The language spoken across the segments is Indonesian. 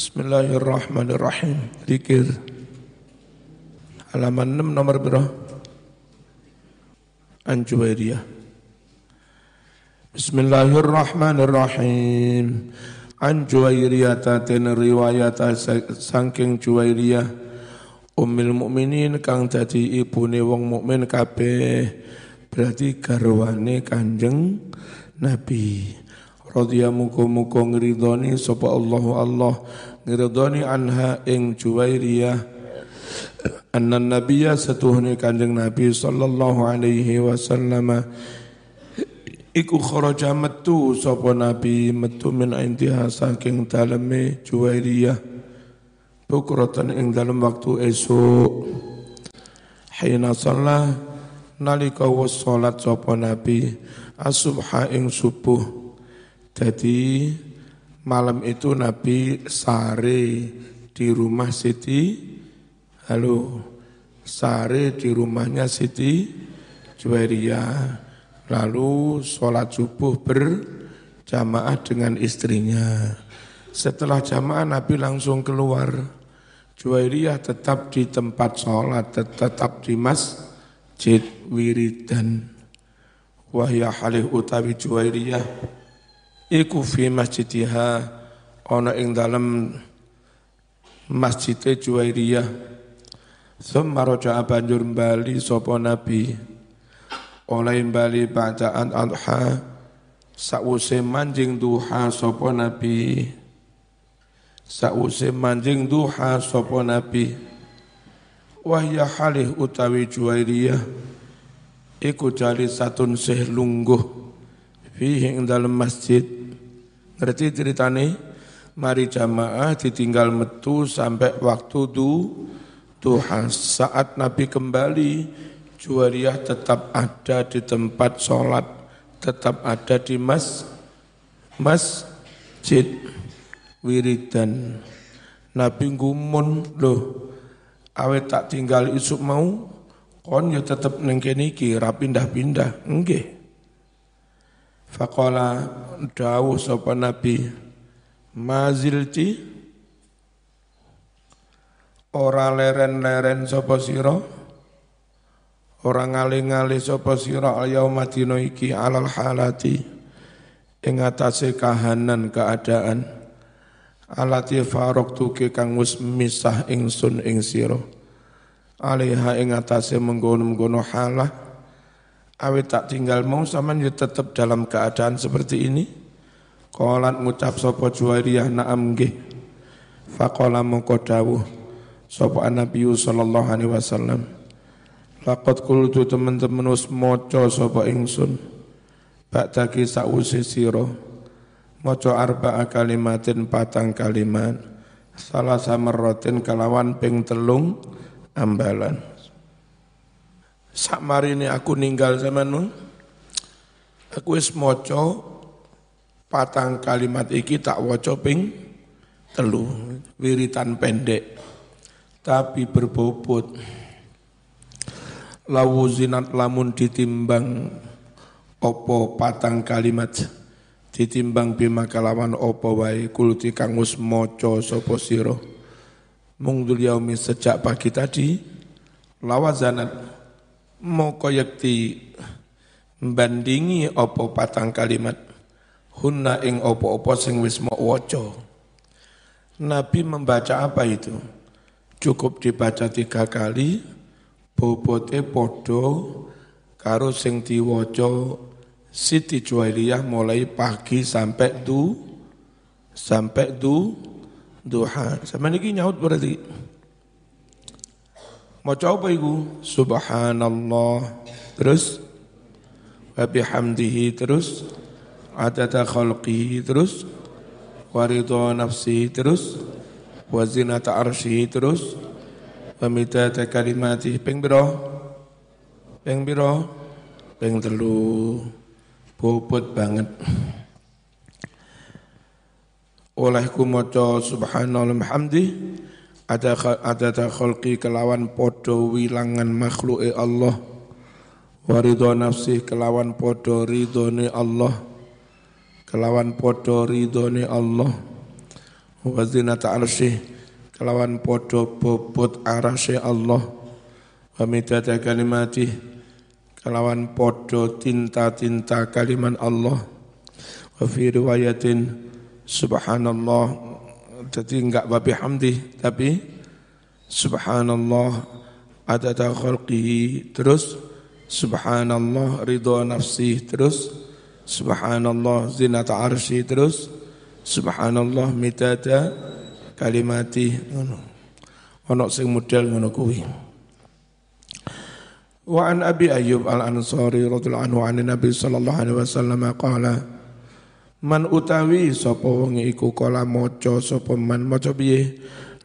Bismillahirrahmanirrahim. Dikir. Halaman 6 nomor berapa? Anjuwairiyah. Bismillahirrahmanirrahim. An Juwairiyah tatin riwayat saking Juwairiyah Ummul Mukminin kang dadi ibune wong mukmin kabeh berarti garwane Kanjeng Nabi radhiya muga-muga ngridoni sapa Allah Allah ngridoni anha ing Juwairiyah. Anna nabiyya satuhune Kanjeng Nabi sallallahu alaihi wasallam. Iku kharaja metu sapa nabi metu min intiha saking daleme Juwairiyah. Bukratan ing dalem waktu esuk. Hina shalah nalika was salat sapa nabi asubha ing subuh. Jadi malam itu nabi sare di rumah Siti halo sare di rumahnya Siti Juwairiyah Lalu sholat subuh berjamaah dengan istrinya. Setelah jamaah Nabi langsung keluar. Juwairiyah tetap di tempat sholat, tetap di masjid wiridan. Wahya halih utawi Juwairiyah. Iku fi masjidiha ona ing dalam masjid Juwairiyah. Thumma roja'a banjur bali sopo Nabi. Oleh bali bacaan adha sause manjing duha sapa nabi. Sause manjing duha sapa nabi. Wahya halih utawi juwairiyah iku jali satun seh lungguh fihi ing dalam masjid ngerti ceritane mari jamaah ditinggal metu sampai waktu du duha saat nabi kembali Juwariyah tetap ada di tempat sholat, tetap ada di mas, masjid wiridan. Nabi gumun loh, awet tak tinggal isuk mau, kon ya tetap nengkeni ki rapindah-pindah, enggak. Fakola dawuh sapa Nabi mazilti ora leren-leren sapa sira Orang ngali-ngali sapa sira yauma dina iki alal halati ing atase kahanan keadaan. Alati faraqtu ke kang wis misah ingsun ing sira alaiha ing atase menggono-menggono halah awit tak tinggal mau sampean ya tetep dalam keadaan seperti ini? Qalat ngucap sapa Juwairiyah na'am nggih. Faqala mongko dawuh sapa sallallahu alaihi wasallam. Laqad qultu teman-teman us maca sapa ingsun. Ba'daki sa'usi sira. Maca arba'a kalimatin patang kalimat. Salah samarratin kalawan ping telung ambalan Sak ini aku ninggal zaman aku wis maca patang kalimat iki tak waca ping telu wiritan pendek tapi berbobot. Lawu zinat lamun ditimbang opo patang kalimat ditimbang bima kalawan opo wae kuluti kang wis maca sapa sira. Mung yaumi sejak pagi tadi lawazanat moko yakti bandingi opo patang kalimat hunna ing opo-opo sing wis mau waca Nabi membaca apa itu? Cukup dibaca tiga kali, bobote padha karo sing diwaca Siti Juwairiyah mulai pagi sampai du sampai du duha. Sama niki nyaut berarti. Maca apa iku? Subhanallah. Terus? Wa bihamdihi terus? Adada khalqihi terus? Wa ridha nafsihi terus? Wa zinata terus? Pamidata kalimati ping biro ping biro ping telu. Bobot banget. Olehku maca subhanallah hamdi ada ada khalqi kelawan podo wilangan makhluk Allah. Waridho nafsi kelawan podo ridhone Allah. Kelawan podo ridhone Allah. Wa zinata arsyih kelawan podo bobot arasy Allah. Wa midada kalimatih kelawan podo tinta-tinta kalimat Allah. Wa fi riwayatin subhanallah jadi enggak babi hamdi tapi subhanallah adada khalqihi terus subhanallah ridha nafsi terus subhanallah zinata arsy terus subhanallah midada kalimati ngono. Ono sing model ngono kuwi. Wa an abi ayyub al ansari radhiyallahu anhu an nabi sallallahu alaihi wasallam qala Man utawi sapa wong iku kala maca sapa man maca piye?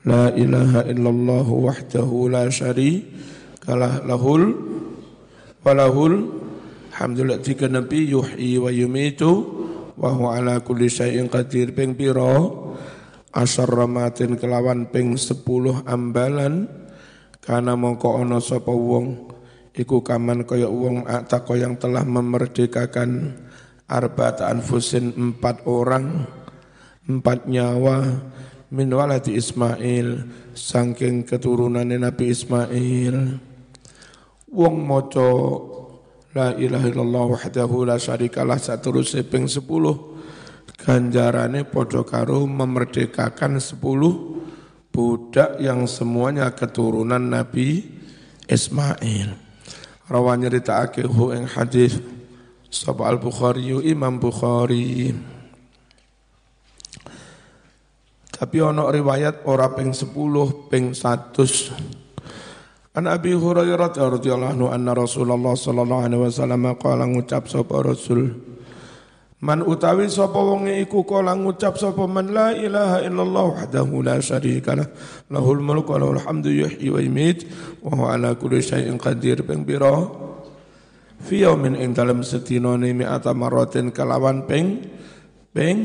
La ilaha illallah wahdahu la syarika lahul walahul hamdulillah tiga nabi yuhyi wa yumitu wa huwa ala kulli syai'in qadir. Ping pira? Asar ramatin kelawan ping sepuluh ambalan. Karena mongko ana sapa wong? Iku kaman kaya wong atako yang telah memerdekakan arba'at anfusin empat orang empat nyawa min waladi Ismail saking keturunan Nabi Ismail. Wong maca la ilaha illallah wahdahu la syarikalah saterusé ping 10 ganjarane padha karo memerdekakan 10 budak yang semuanya keturunan Nabi Ismail. Rawan nyeritakake hu ing hadis Sapa al-Bukhari Imam Bukhari. Tapi ono riwayat ora ping 10 ping 100 An Abi Hurairah radhiyallahu anhu anna Rasulullah sallallahu alaihi wasallam qala ngucap sapa Rasul? Man utawi sapa wong iku kala ngucap sapa man la ilaha illallah wahdahu la syarika lah lahul mulku wa lahul hamdu yuhyi wa yumiit wa huwa ala kulli syai'in qadir. Ping fi yaumin ing dalem sedina ni mi'ata maratin kelawan ping ping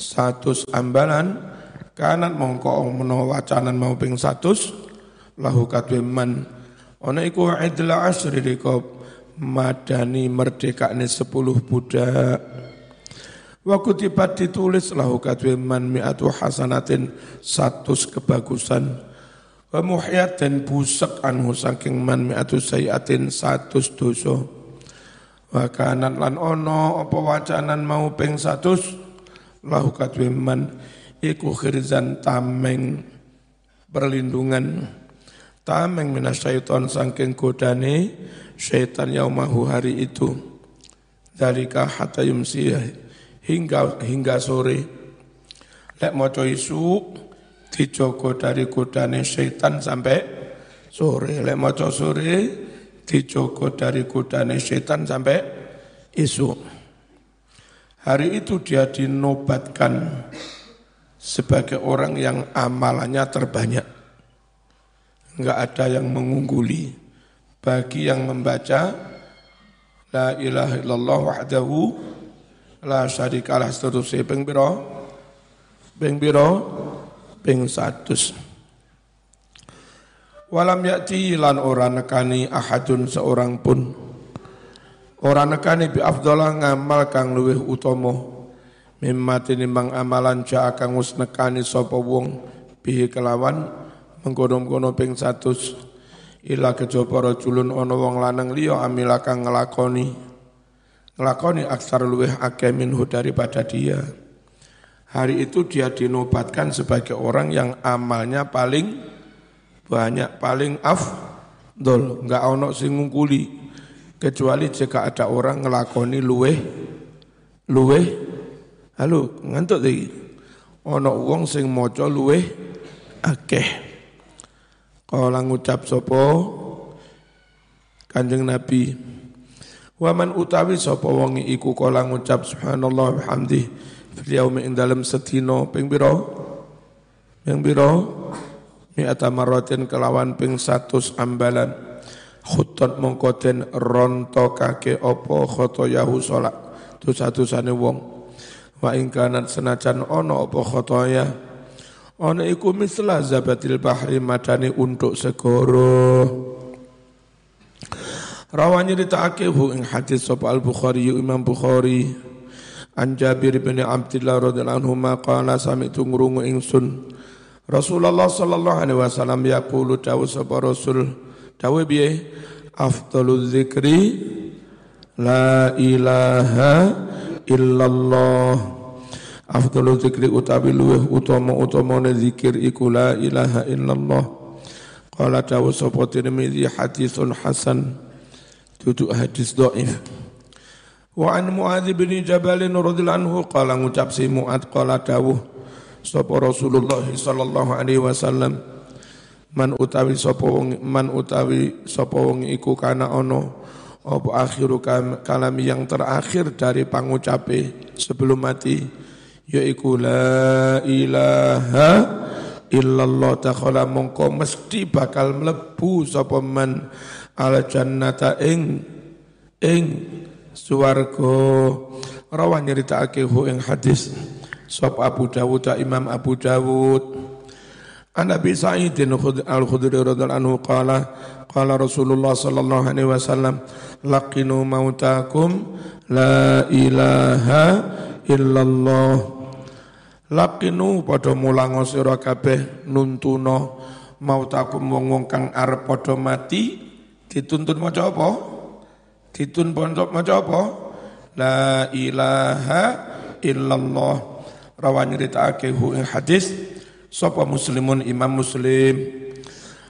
satus ambalan. Kanat mongko menawa wacanan mau ping satus lahu kadwe man. Ana iku idla asri dikop madani merdekane sepuluh budak. Wa kutibat ditulis lahu kadwe man mi'atu hasanatin satus kebagusan. Wa muhyat dan busak anhu saking man mi'atu sayatin satus dosa Wa kanat lan ono apa wacanan mau ping satus? Lahu kadwe man iku khirzan tameng perlindungan. Tameng minasyaiton sangking godane syaitan yaumahu hari itu. Dalika hatta yumsi hingga hingga sore. Lek maca isu dijogo dari godane syaitan sampai sore. Lek maca sore dijogo dari godane setan sampai isu. Hari itu dia dinobatkan sebagai orang yang amalannya terbanyak. Enggak ada yang mengungguli bagi yang membaca La ilaha illallah wahdahu la syarikalah seterusnya ping biro ping biro. Walam yakti lan ora nekani ahadun seorang pun. Ora nekani bi afdhala ngamal kang luwih utama. Mimma tinimbang amalan ja kang wis nekani sapa wong bihi kelawan mengkono-kono ping 100 ila kejaba rajulun ana wong lanang liya amila kang nglakoni nglakoni aksar luwih akeh minhu daripada dia. Hari itu dia dinobatkan sebagai orang yang amalnya paling banyak paling afdol. Nggak ono sing ngungkuli. Kecuali jika ada orang ngelakoni luwe luwe halo ngantuk lagi ono wong sing maca luwe akeh. Kala ngucap sapa? Kanjeng Nabi Waman utawi sapa wong iku? Kala ngucap subhanallah bihamdi fil yaumi ing dalem sedina. Ping pira? Ping pira mi'ata maratin kelawan ping satus ambalan. Khutot mongkoten ronto kake opo khotoyahu sholat dosa-dosane wong. Wa ingkanat senajan ono opo khotoya ono iku misla zabatil bahri madani untuk segoro. Rawanya ditakake hu ing hadis sapa al Bukhari Imam Bukhari. An Jabir bin Abdullah radhiyallahu anhu qala sami'tu ngrungu ingsun Rasulullah sallallahu alaihi wasallam yaqulu dawu sapa Rasul? Dawu piye? Afdalul zikri la ilaha illallah. Afdalul zikri utawi luweh utama-utamane zikir iku la ilaha illallah. Qala dawu sapa Tirmidzi hadisun hasan. Duduk hadis dhaif. Wa an Muadz bin Jabal radhiyallahu anhu qala ngucap si Muadz qala dawuh sapa Rasulullah sallallahu alaihi wasallam. Man utawi sapa wong man utawi sapa wong iku kana ana apa akhiru kalam yang terakhir dari pangucape sebelum mati yaiku la ilaha illallah takhala mongko mesti bakal mlebu sapa man al jannata ing ing suwargo rawan nyeritakake hu ing hadis sop Abu Dawud Imam Abu Dawud An Abi Sa'id Al-Khudri radhiyallahu anhu qala qala Rasulullah sallallahu alaihi wasallam laqinu mautakum la ilaha illallah laqinu padha mulang sira kabeh nuntuno mautakum wong-wong kang arep padha mati dituntun maca apa Ditun pondok maca apa? La ilaha illallah. Rawan nyeritakake hu ing hadis sapa muslimun imam muslim.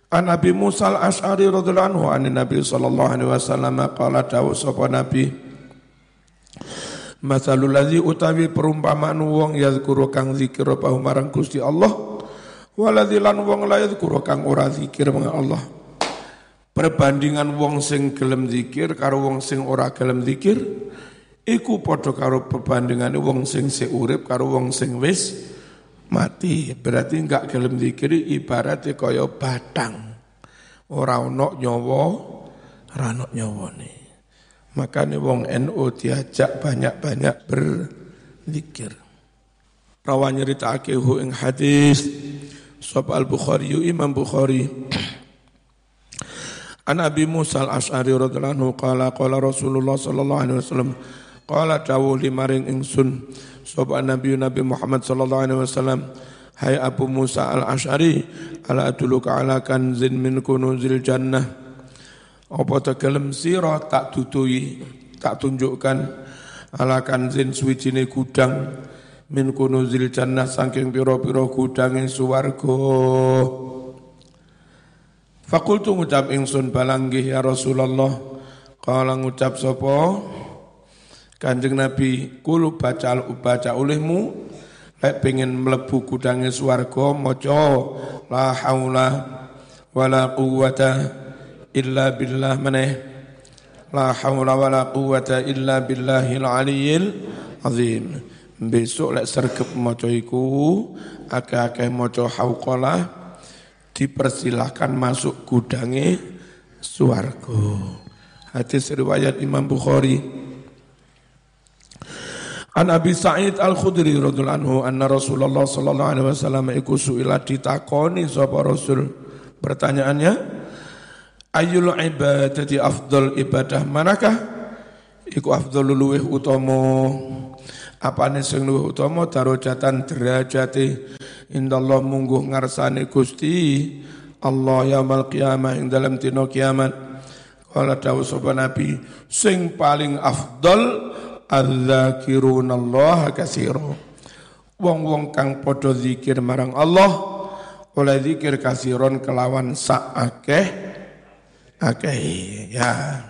An Nabi Musa al-Ash'ari radhiyallahu anhu an Nabi sallallahu alaihi wasallam qala dawu sapa Nabi Masalul ladzi utawi perumpamaan wong yazkuru kang zikir apa marang Gusti Allah waladzi lan wong la yazkuru kang ora zikir marang Allah perbandingan wong sing gelem zikir karo wong sing ora gelem zikir iku padha karo perbandingan wong sing seurip karo wong sing wis mati. Berarti enggak gelem zikir ibaratnya kaya batang. Ora ono nyawa ora ono nyawane. Makanya wong NU diajak banyak-banyak berzikir rawan nyeritakake hu ing hadis. Sop al-Bukhari Imam Bukhari. An Abi Musa al-Ash'ari radhiyallahu anhu qala qala Rasulullah sallallahu alaihi wasallam qala dawuh limaring ingsun sapa Nabi Nabi Muhammad sallallahu alaihi wasallam Hai Abu Musa al-Ash'ari ala aduluka ala kanzin min kunuzil jannah apa tegelem sira tak tutui tak tunjukkan ala kanzin suwijine gudang min kunuzil jannah saking pira-pira gudange swarga Fakultu ngucap ingsun balanggih ya Rasulullah. Kala ngucap sopo Kanjeng Nabi kulu baca baca olehmu lek pengen mlebu gudange swarga maca la haula wala quwata illa billah maneh la haula wala quwata illa billahil aliyyil azim besok lek sergep maca iku akeh-akeh maca hauqalah dipersilahkan masuk gudange suargo. Hadis riwayat Imam Bukhari. An Abi Sa'id Al-Khudri radhiyallahu anhu anna Rasulullah sallallahu alaihi wasallam iku suila ditakoni sapa Rasul. Pertanyaannya, ayul ibadati afdal ibadah manakah? Iku afdal luweh utama apane sing luwih utama darajatan derajate indallah mungguh ngarsane Gusti Allah yaumul qiyamah ing dalam dina kiamat kala dawuh sapa nabi sing paling afdal adzakirun Allah katsira. Wong-wong kang padha zikir marang Allah oleh zikir kasiron kelawan sak akeh akeh ya.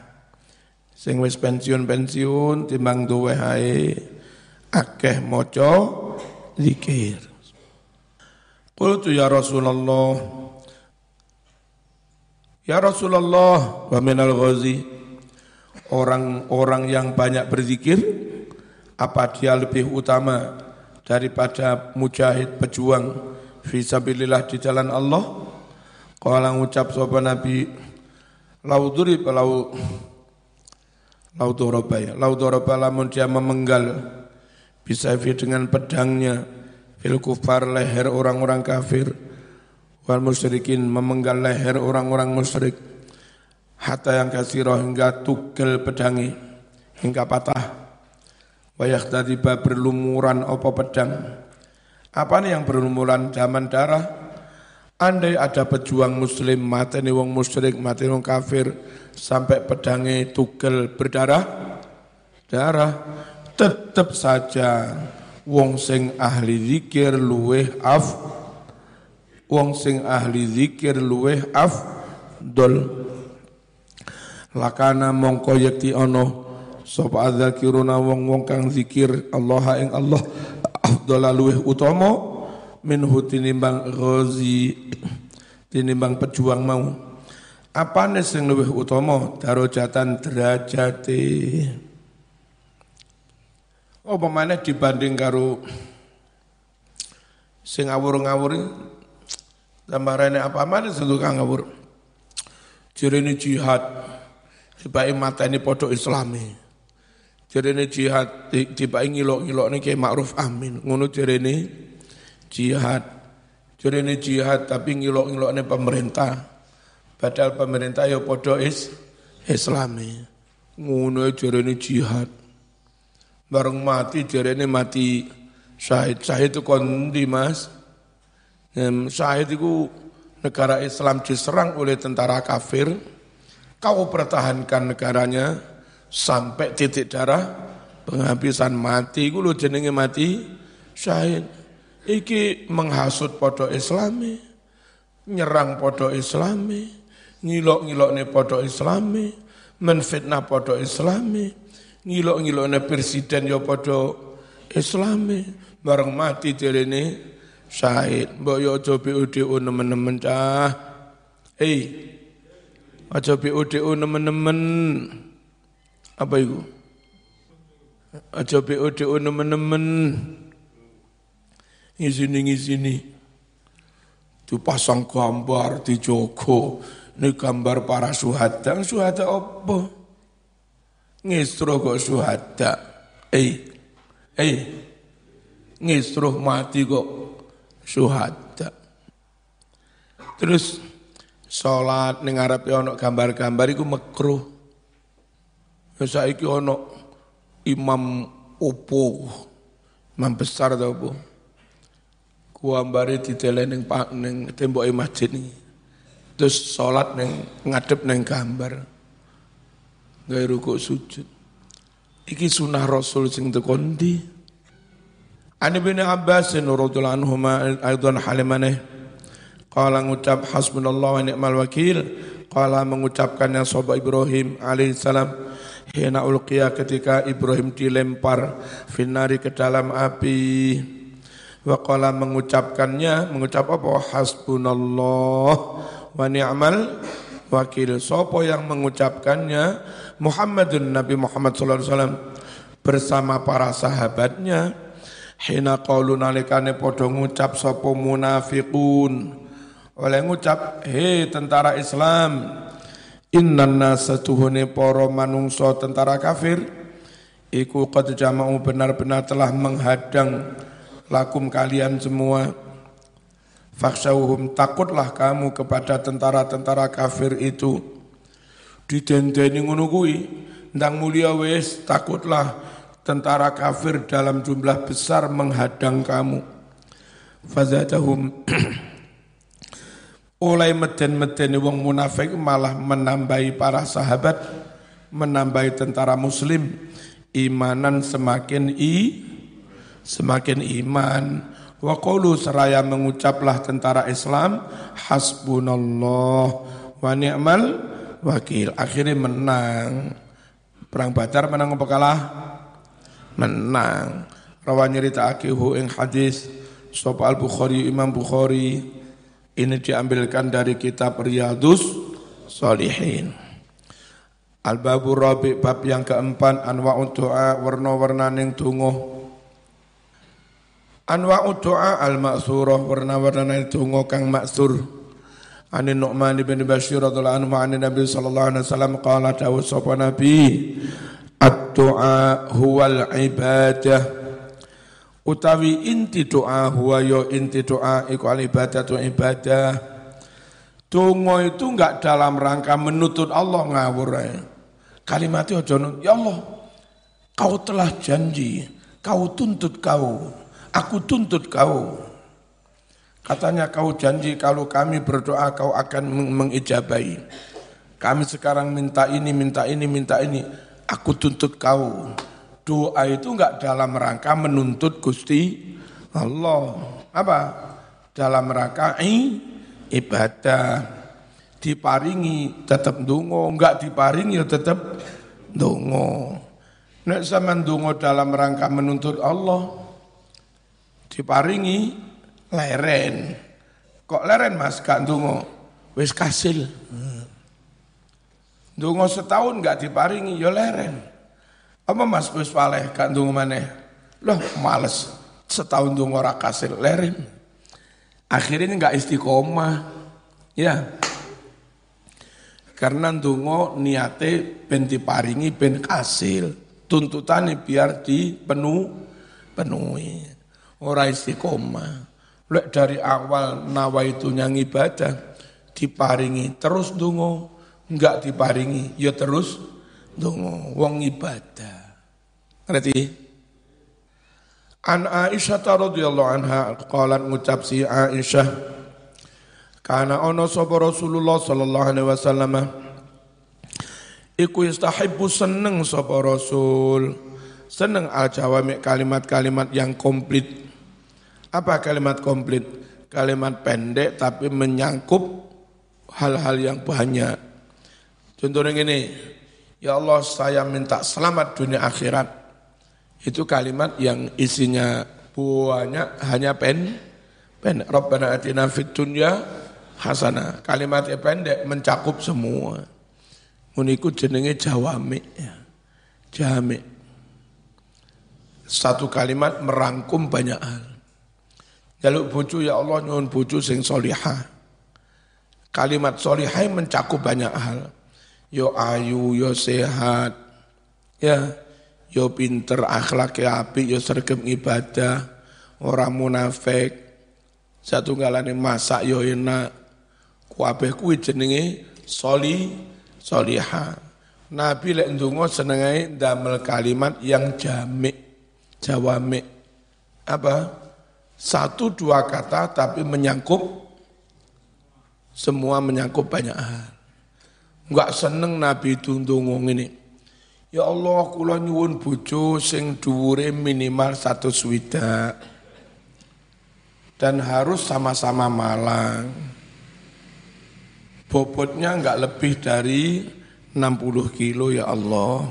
Sing wis pensiun-pensiun timbang duwe hae akeh maca zikir. Qultu ya Rasulullah Ya Rasulullah wa minal ghazi orang-orang yang banyak berzikir apa dia lebih utama daripada mujahid pejuang fisabilillah di jalan Allah? Qala ngucap sapa Nabi lau durib lau lau doroba ya lau doroba lamun dia memenggal bisafi dengan pedangnya fil kufar leher orang-orang kafir wal musyrikin memenggal leher orang-orang musyrik hatta yang kasiro hingga tugel pedangi hingga patah Wayak tiba berlumuran opo pedang. Apa nih yang berlumuran zaman darah? Andai ada pejuang muslim mati nih wong musyrik, mati wong kafir, sampai pedangnya tugel berdarah, darah, tetap saja wong sing ahli zikir luweh af, wong sing ahli zikir luweh af, dol. Lakana mongko yakti ono. Sapa adzakiruna wong-wong kang zikir Allah ing Allah. Afdhala luweh utama minhu tinimbang ghazi tinimbang pejuang mau. Apa sing luweh utama? Darajatan derajate. Oh pemane dibanding karo sing ngawur-ngawur tambah rene apa? Mana sing tukang ngawur? Ini jihad Sebagai mata ini podo islami ini jihad tiba ngilok-ngilok ini kayak ma'ruf amin. Ngono ini jihad. Ini jihad tapi ngilok-ngilok ini pemerintah. Padahal pemerintah ya podo is islami. Ngono ini jihad. Bareng mati ini mati syahid. Syahid itu kondi mas. Syahid itu negara Islam diserang oleh tentara kafir. Kau pertahankan negaranya, sampai titik darah. Penghabisan mati lu jenenge mati syahid. Iki menghasut podo islami nyerang podo islami ngilok-ngilok ne podo islami menfitnah podo islami ngilok-ngilok ne presiden yo podo islami. Bareng mati ini syahid. Mbok yo aja BUDU nemen-nemen cah hei aja BUDU nemen-nemen apa itu? Aja BODO nemen-nemen. Ngizini-ngizini. pasang gambar di Joko. Ini gambar para suhada. Suhada apa? Ngisro kok suhada. Eh, eh, ngisro mati kok suhada. Terus sholat ning ngarepe ana gambar-gambar iku mekruh. Ya saiki ono imam opo, imam besar ta opo. Kuambare ditele ning pak ning temboke masjid ini. Terus salat ning ngadep ning gambar. Gawe rukuk sujud. Iki sunah Rasul sing tekon ndi? Ani bin Abbas radhiyallahu anhuma aidan halimane qala ngucap hasbunallah wa ni'mal wakil qala mengucapkannya sahabat Ibrahim alaihissalam Hina ulqiya ketika Ibrahim dilempar finari ke dalam api. Waqala mengucapkannya, mengucap apa? Hasbunallah wa ni'mal wakil. Sopo yang mengucapkannya? Muhammadun Nabi Muhammad SAW bersama para sahabatnya. Hina qalu nalikane podo ngucap sopo munafiqun. Oleh ngucap, hei tentara Islam, Innan nasa tuhune poro manungso tentara kafir Iku qad jama'u benar-benar telah menghadang lakum kalian semua. Faksauhum takutlah kamu kepada tentara-tentara kafir itu. Didendeni ngono kuwi ndang mulia wis takutlah tentara kafir dalam jumlah besar menghadang kamu. Fazatahum oleh meden-meden wong munafik malah menambahi para sahabat, menambahi tentara muslim, imanan semakin i, semakin iman. Wa qulu seraya mengucaplah tentara Islam, hasbunallah wa ni'mal wakil. Akhirnya menang. Perang Badar menang apa kalah? Menang. Rawa nyerita akihu ing hadis Sopo al-Bukhari, Imam Bukhari, ini diambilkan dari kitab Riyadus Salihin. Al-babu rabi bab yang keempat anwa'ud doa warna-warna ning tungo. Anwa'ud doa al-ma'surah warna-warna ning tungo kang maksur. Ani Nu'man bin Bashir radhiyallahu anhu an Nabi sallallahu alaihi wasallam qala dawu sapa Nabi Ad-du'a huwal ibadah utawi inti doa huwa yo inti doa iku al ibadah tu ibadah Tungo itu enggak dalam rangka menuntut Allah ngawur ya. Kalimatnya ya Allah, kau telah janji Kau tuntut kau, aku tuntut kau. Katanya kau janji kalau kami berdoa kau akan mengijabai. Kami sekarang minta ini, minta ini, minta ini. Aku tuntut kau. Doa itu enggak dalam rangka menuntut Gusti Allah. Apa? Dalam rangka ibadah. Diparingi tetap dungo, enggak diparingi ya tetap dungo. Nek sama dungo dalam rangka menuntut Allah, diparingi leren. Kok leren mas gak ndungo? Wis kasil. Ndungo setahun gak diparingi ya leren. Apa mas wis paleh gak ndungo maneh? Loh males. Setahun ndungo ora kasil leren. Akhirnya gak istiqomah. Ya. Karena ndungo niate ben diparingi ben kasil. Tuntutannya biar dipenuh penuhi. Ora istiqomah. Lek dari awal nawa itu yang ibadah diparingi terus dungo, enggak diparingi ya terus dungo wong ibadah. Ngerti? An Aisyah radhiyallahu anha qalat ngucap si Aisyah karena ono sapa Rasulullah sallallahu alaihi wasallam iku istahibbu seneng sapa Rasul seneng al kalimat-kalimat yang komplit apa kalimat komplit? Kalimat pendek tapi menyangkup hal-hal yang banyak. Contohnya gini, Ya Allah saya minta selamat dunia akhirat. Itu kalimat yang isinya banyak hanya pen, pen. Rabbana atina fid dunya hasanah. Kalimatnya pendek mencakup semua. Uniku jenenge jawami. Ya. Jami. Satu kalimat merangkum banyak hal. Jaluk bojo ya Allah nyuwun bojo sing solihah. Kalimat solihah mencakup banyak hal. Yo ayu, yo sehat, ya, yo pinter, akhlak ya api, yo sergem ibadah, orang munafik, satu galane masak yo enak, kuabeh kuwi jenenge soli, solihah. Nabi lek ndonga senengai damel kalimat yang jamik, jawamik. Apa? Satu dua kata tapi menyangkup semua menyangkup banyak hal. Enggak seneng Nabi itu ngomong ini. Ya Allah, kula nyuwun bojo sing dhuwure minimal satu swida dan harus sama-sama malang. Bobotnya enggak lebih dari 60 kilo ya Allah.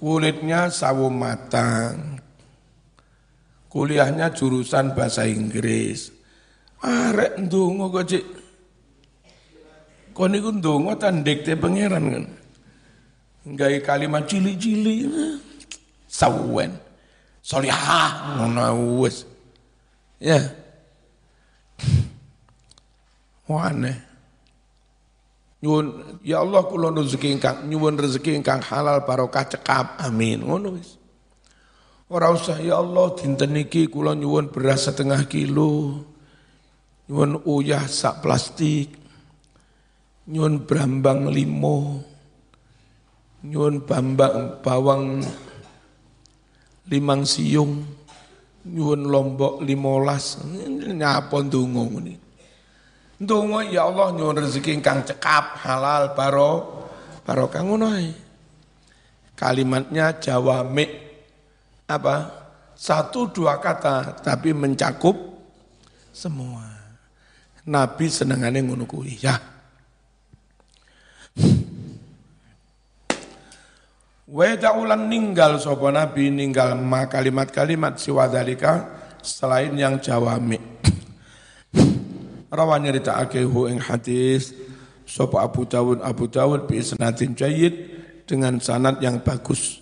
Kulitnya sawo matang, kuliahnya jurusan bahasa Inggris. Arek ndonga kok Cik. Kon niku ndonga ta ndekte pangeran kan. Gawe kalimat cili-cili. Sawen. Solihah ngono wis. Ya. Wane. Nyuwun ya Allah kula rezeki ingkang nyuwun rezeki ingkang halal barokah cekap. Amin. Ngono wis. Ora usah ya Allah dinten niki kula nyuwun beras setengah kilo. Nyuwun uyah sak plastik. Nyuwun brambang limo. Nyuwun bambang bawang limang siung. Nyuwun lombok limolas. Nyapa ndonga ngene. Ndonga ya Allah nyuwun rezeki ingkang cekap halal baro barokah ngono Kalimatnya jawamik apa satu dua kata tapi mencakup semua. Nabi senengane ngono kuwi ya. Wedaulan ninggal sapa Nabi ninggal ma kalimat-kalimat siwadalika selain yang jawami. Rawan nyeritakake hu ing hadis sapa Abu Dawud Abu Dawud bi isnadin jayyid dengan sanad yang bagus.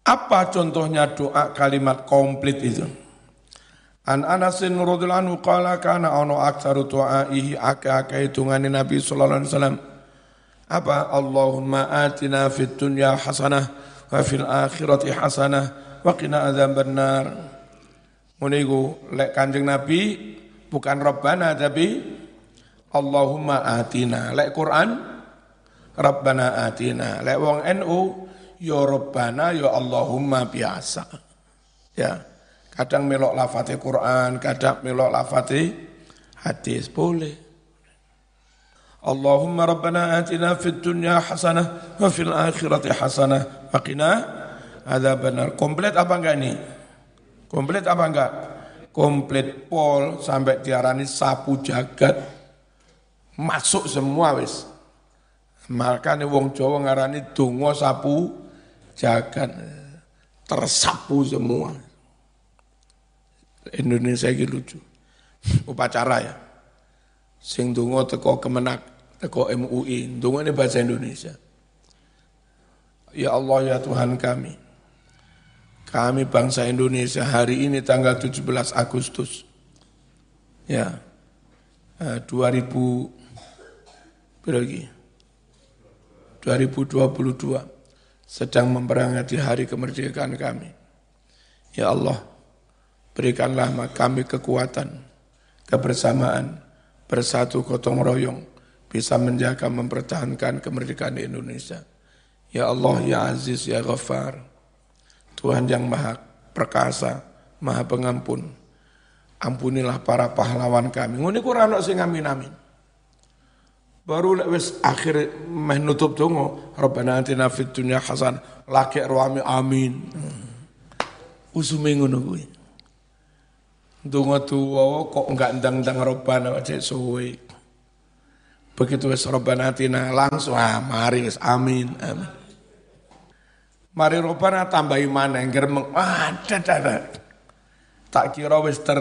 Apa contohnya doa kalimat komplit itu? An Anasin radhiyallahu anhu qala kana ana aktsaru du'aihi hitungane Nabi sallallahu alaihi wasallam. Apa? Allahumma atina fid dunya hasanah wa fil akhirati hasanah wa qina adzabannar. Ngene lek Kanjeng Nabi bukan Rabbana tapi Allahumma atina. Lek Quran Rabbana atina. Lek wong NU Ya Rabbana, ya Allahumma biasa. Ya, kadang melok lafati Quran, kadang melok lafati hadis, boleh. Rabbana atina fid dunya hasanah wa fil akhirati hasanah wa qina adzabannar. Komplit apa enggak ini? Komplit apa enggak? Komplit pol sampai diarani sapu jagat. Masuk semua wis. Makanya wong Jawa ngarani donga sapu jagat. Tersapu semua. Indonesia ini lucu. Upacara ya. Sing donga teko kemenak teko MUI, ini bahasa Indonesia. Ya Allah ya Tuhan kami, kami bangsa Indonesia hari ini tanggal 17 Agustus, ya, 2000 eh, berapa 2022 sedang memperingati hari kemerdekaan kami. Ya Allah, berikanlah kami kekuatan, kebersamaan, bersatu gotong royong, bisa menjaga mempertahankan kemerdekaan Indonesia. Ya Allah, Ya Aziz, Ya Ghaffar, Tuhan yang maha perkasa, maha pengampun, ampunilah para pahlawan kami. Ini kurang sing amin amin. Baru wis akhir meh nutup donga, Rabbana atina fid laki ruami amin. Usume ngono kuwi. Donga tuwa kok enggak ndang-ndang Rabbana cek suwe. Begitu wis Rabbana atina langsung ah mari wis amin amin. Mari Rabbana tambahi mana yang geremeng. Ada ada. Tak kira wis ter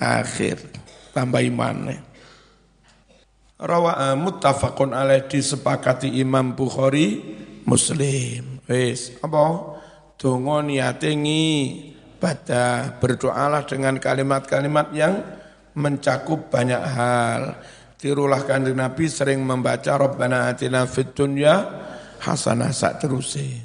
akhir tambahi mana. Rawa muttafaqun alaih disepakati Imam Bukhari Muslim. Wis apa? Donga niate baca berdoalah dengan kalimat-kalimat yang mencakup banyak hal tirulah kanjeng Nabi sering membaca Rabbana atina fid dunya hasanah sak terusé